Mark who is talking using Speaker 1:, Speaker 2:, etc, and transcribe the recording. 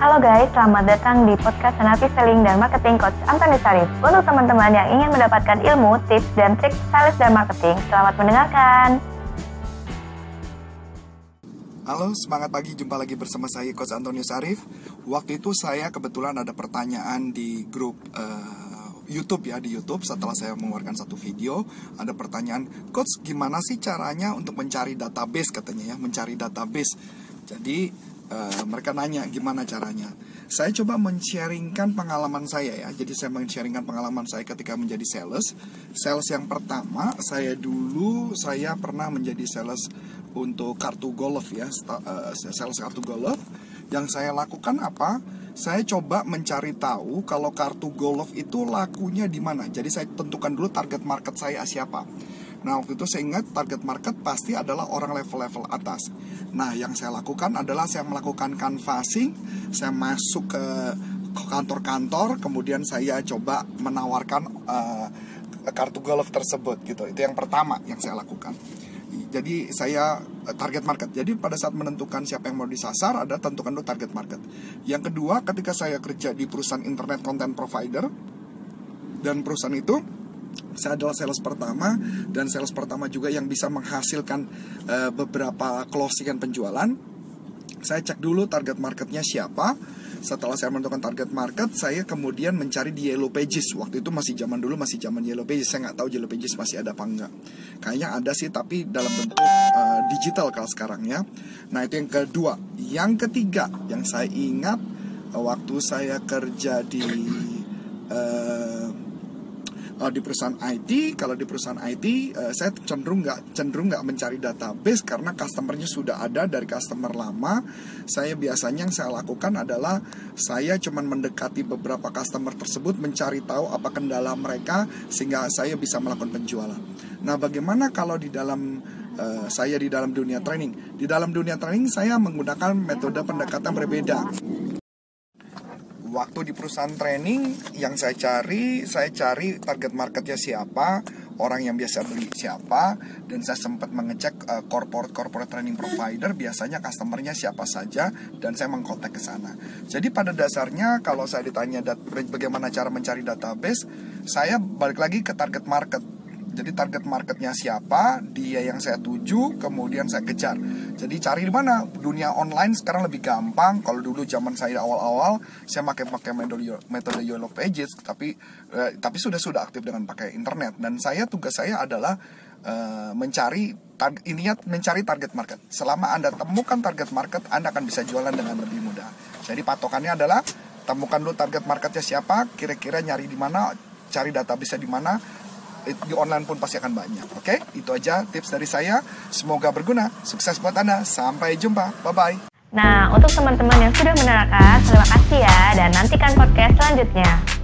Speaker 1: Halo guys, selamat datang di podcast Senapi Selling dan Marketing Coach Antoni Sarif. Untuk teman-teman yang ingin mendapatkan ilmu, tips, dan trik sales dan marketing, selamat mendengarkan.
Speaker 2: Halo, semangat pagi. Jumpa lagi bersama saya Coach Antonius Arif. Waktu itu saya kebetulan ada pertanyaan di grup uh, YouTube ya di YouTube setelah saya mengeluarkan satu video ada pertanyaan, Coach gimana sih caranya untuk mencari database katanya ya, mencari database. Jadi uh, mereka nanya gimana caranya. Saya coba men-sharingkan pengalaman saya ya. Jadi saya men-sharingkan pengalaman saya ketika menjadi sales. Sales yang pertama, saya dulu saya pernah menjadi sales untuk kartu golf ya, uh, sales kartu golf. Yang saya lakukan apa? Saya coba mencari tahu kalau kartu golf itu lakunya di mana. Jadi saya tentukan dulu target market saya siapa. Nah waktu itu saya ingat target market pasti adalah orang level-level atas. Nah yang saya lakukan adalah saya melakukan canvassing, saya masuk ke kantor-kantor, kemudian saya coba menawarkan uh, kartu golf tersebut gitu. Itu yang pertama yang saya lakukan. Jadi saya eh, target market. Jadi pada saat menentukan siapa yang mau disasar ada tentukan dulu target market. Yang kedua ketika saya kerja di perusahaan internet content provider dan perusahaan itu saya adalah sales pertama dan sales pertama juga yang bisa menghasilkan uh, beberapa closingan penjualan. Saya cek dulu target marketnya siapa. Setelah saya menentukan target market, saya kemudian mencari di Yellow Pages. Waktu itu masih zaman dulu, masih zaman Yellow Pages. Saya nggak tahu Yellow Pages masih ada apa enggak. Kayaknya ada sih, tapi dalam bentuk uh, digital kalau sekarang ya. Nah itu yang kedua. Yang ketiga, yang saya ingat waktu saya kerja di uh, uh, di perusahaan IT kalau di perusahaan IT uh, eh, saya cenderung nggak cenderung nggak mencari database karena customernya sudah ada dari customer lama. Saya biasanya yang saya lakukan adalah saya cuman mendekati beberapa customer tersebut mencari tahu apa kendala mereka sehingga saya bisa melakukan penjualan. Nah bagaimana kalau di dalam uh, saya di dalam dunia training? Di dalam dunia training saya menggunakan metode pendekatan berbeda waktu di perusahaan training yang saya cari, saya cari target marketnya siapa, orang yang biasa beli siapa, dan saya sempat mengecek uh, corporate corporate training provider biasanya customernya siapa saja, dan saya mengkontak ke sana. Jadi pada dasarnya kalau saya ditanya bagaimana cara mencari database, saya balik lagi ke target market jadi target marketnya siapa, dia yang saya tuju, kemudian saya kejar. Jadi cari di mana? Dunia online sekarang lebih gampang. Kalau dulu zaman saya awal-awal, saya pakai pakai metode metode Yellow Pages, tapi eh, tapi sudah sudah aktif dengan pakai internet. Dan saya tugas saya adalah eh, mencari target ininya mencari target market. Selama anda temukan target market, anda akan bisa jualan dengan lebih mudah. Jadi patokannya adalah temukan dulu target marketnya siapa, kira-kira nyari di mana, cari database di mana, di online pun pasti akan banyak. Oke, itu aja tips dari saya. Semoga berguna. Sukses buat Anda. Sampai jumpa. Bye-bye.
Speaker 1: Nah, untuk teman-teman yang sudah menerangkan, terima kasih ya. Dan nantikan podcast selanjutnya.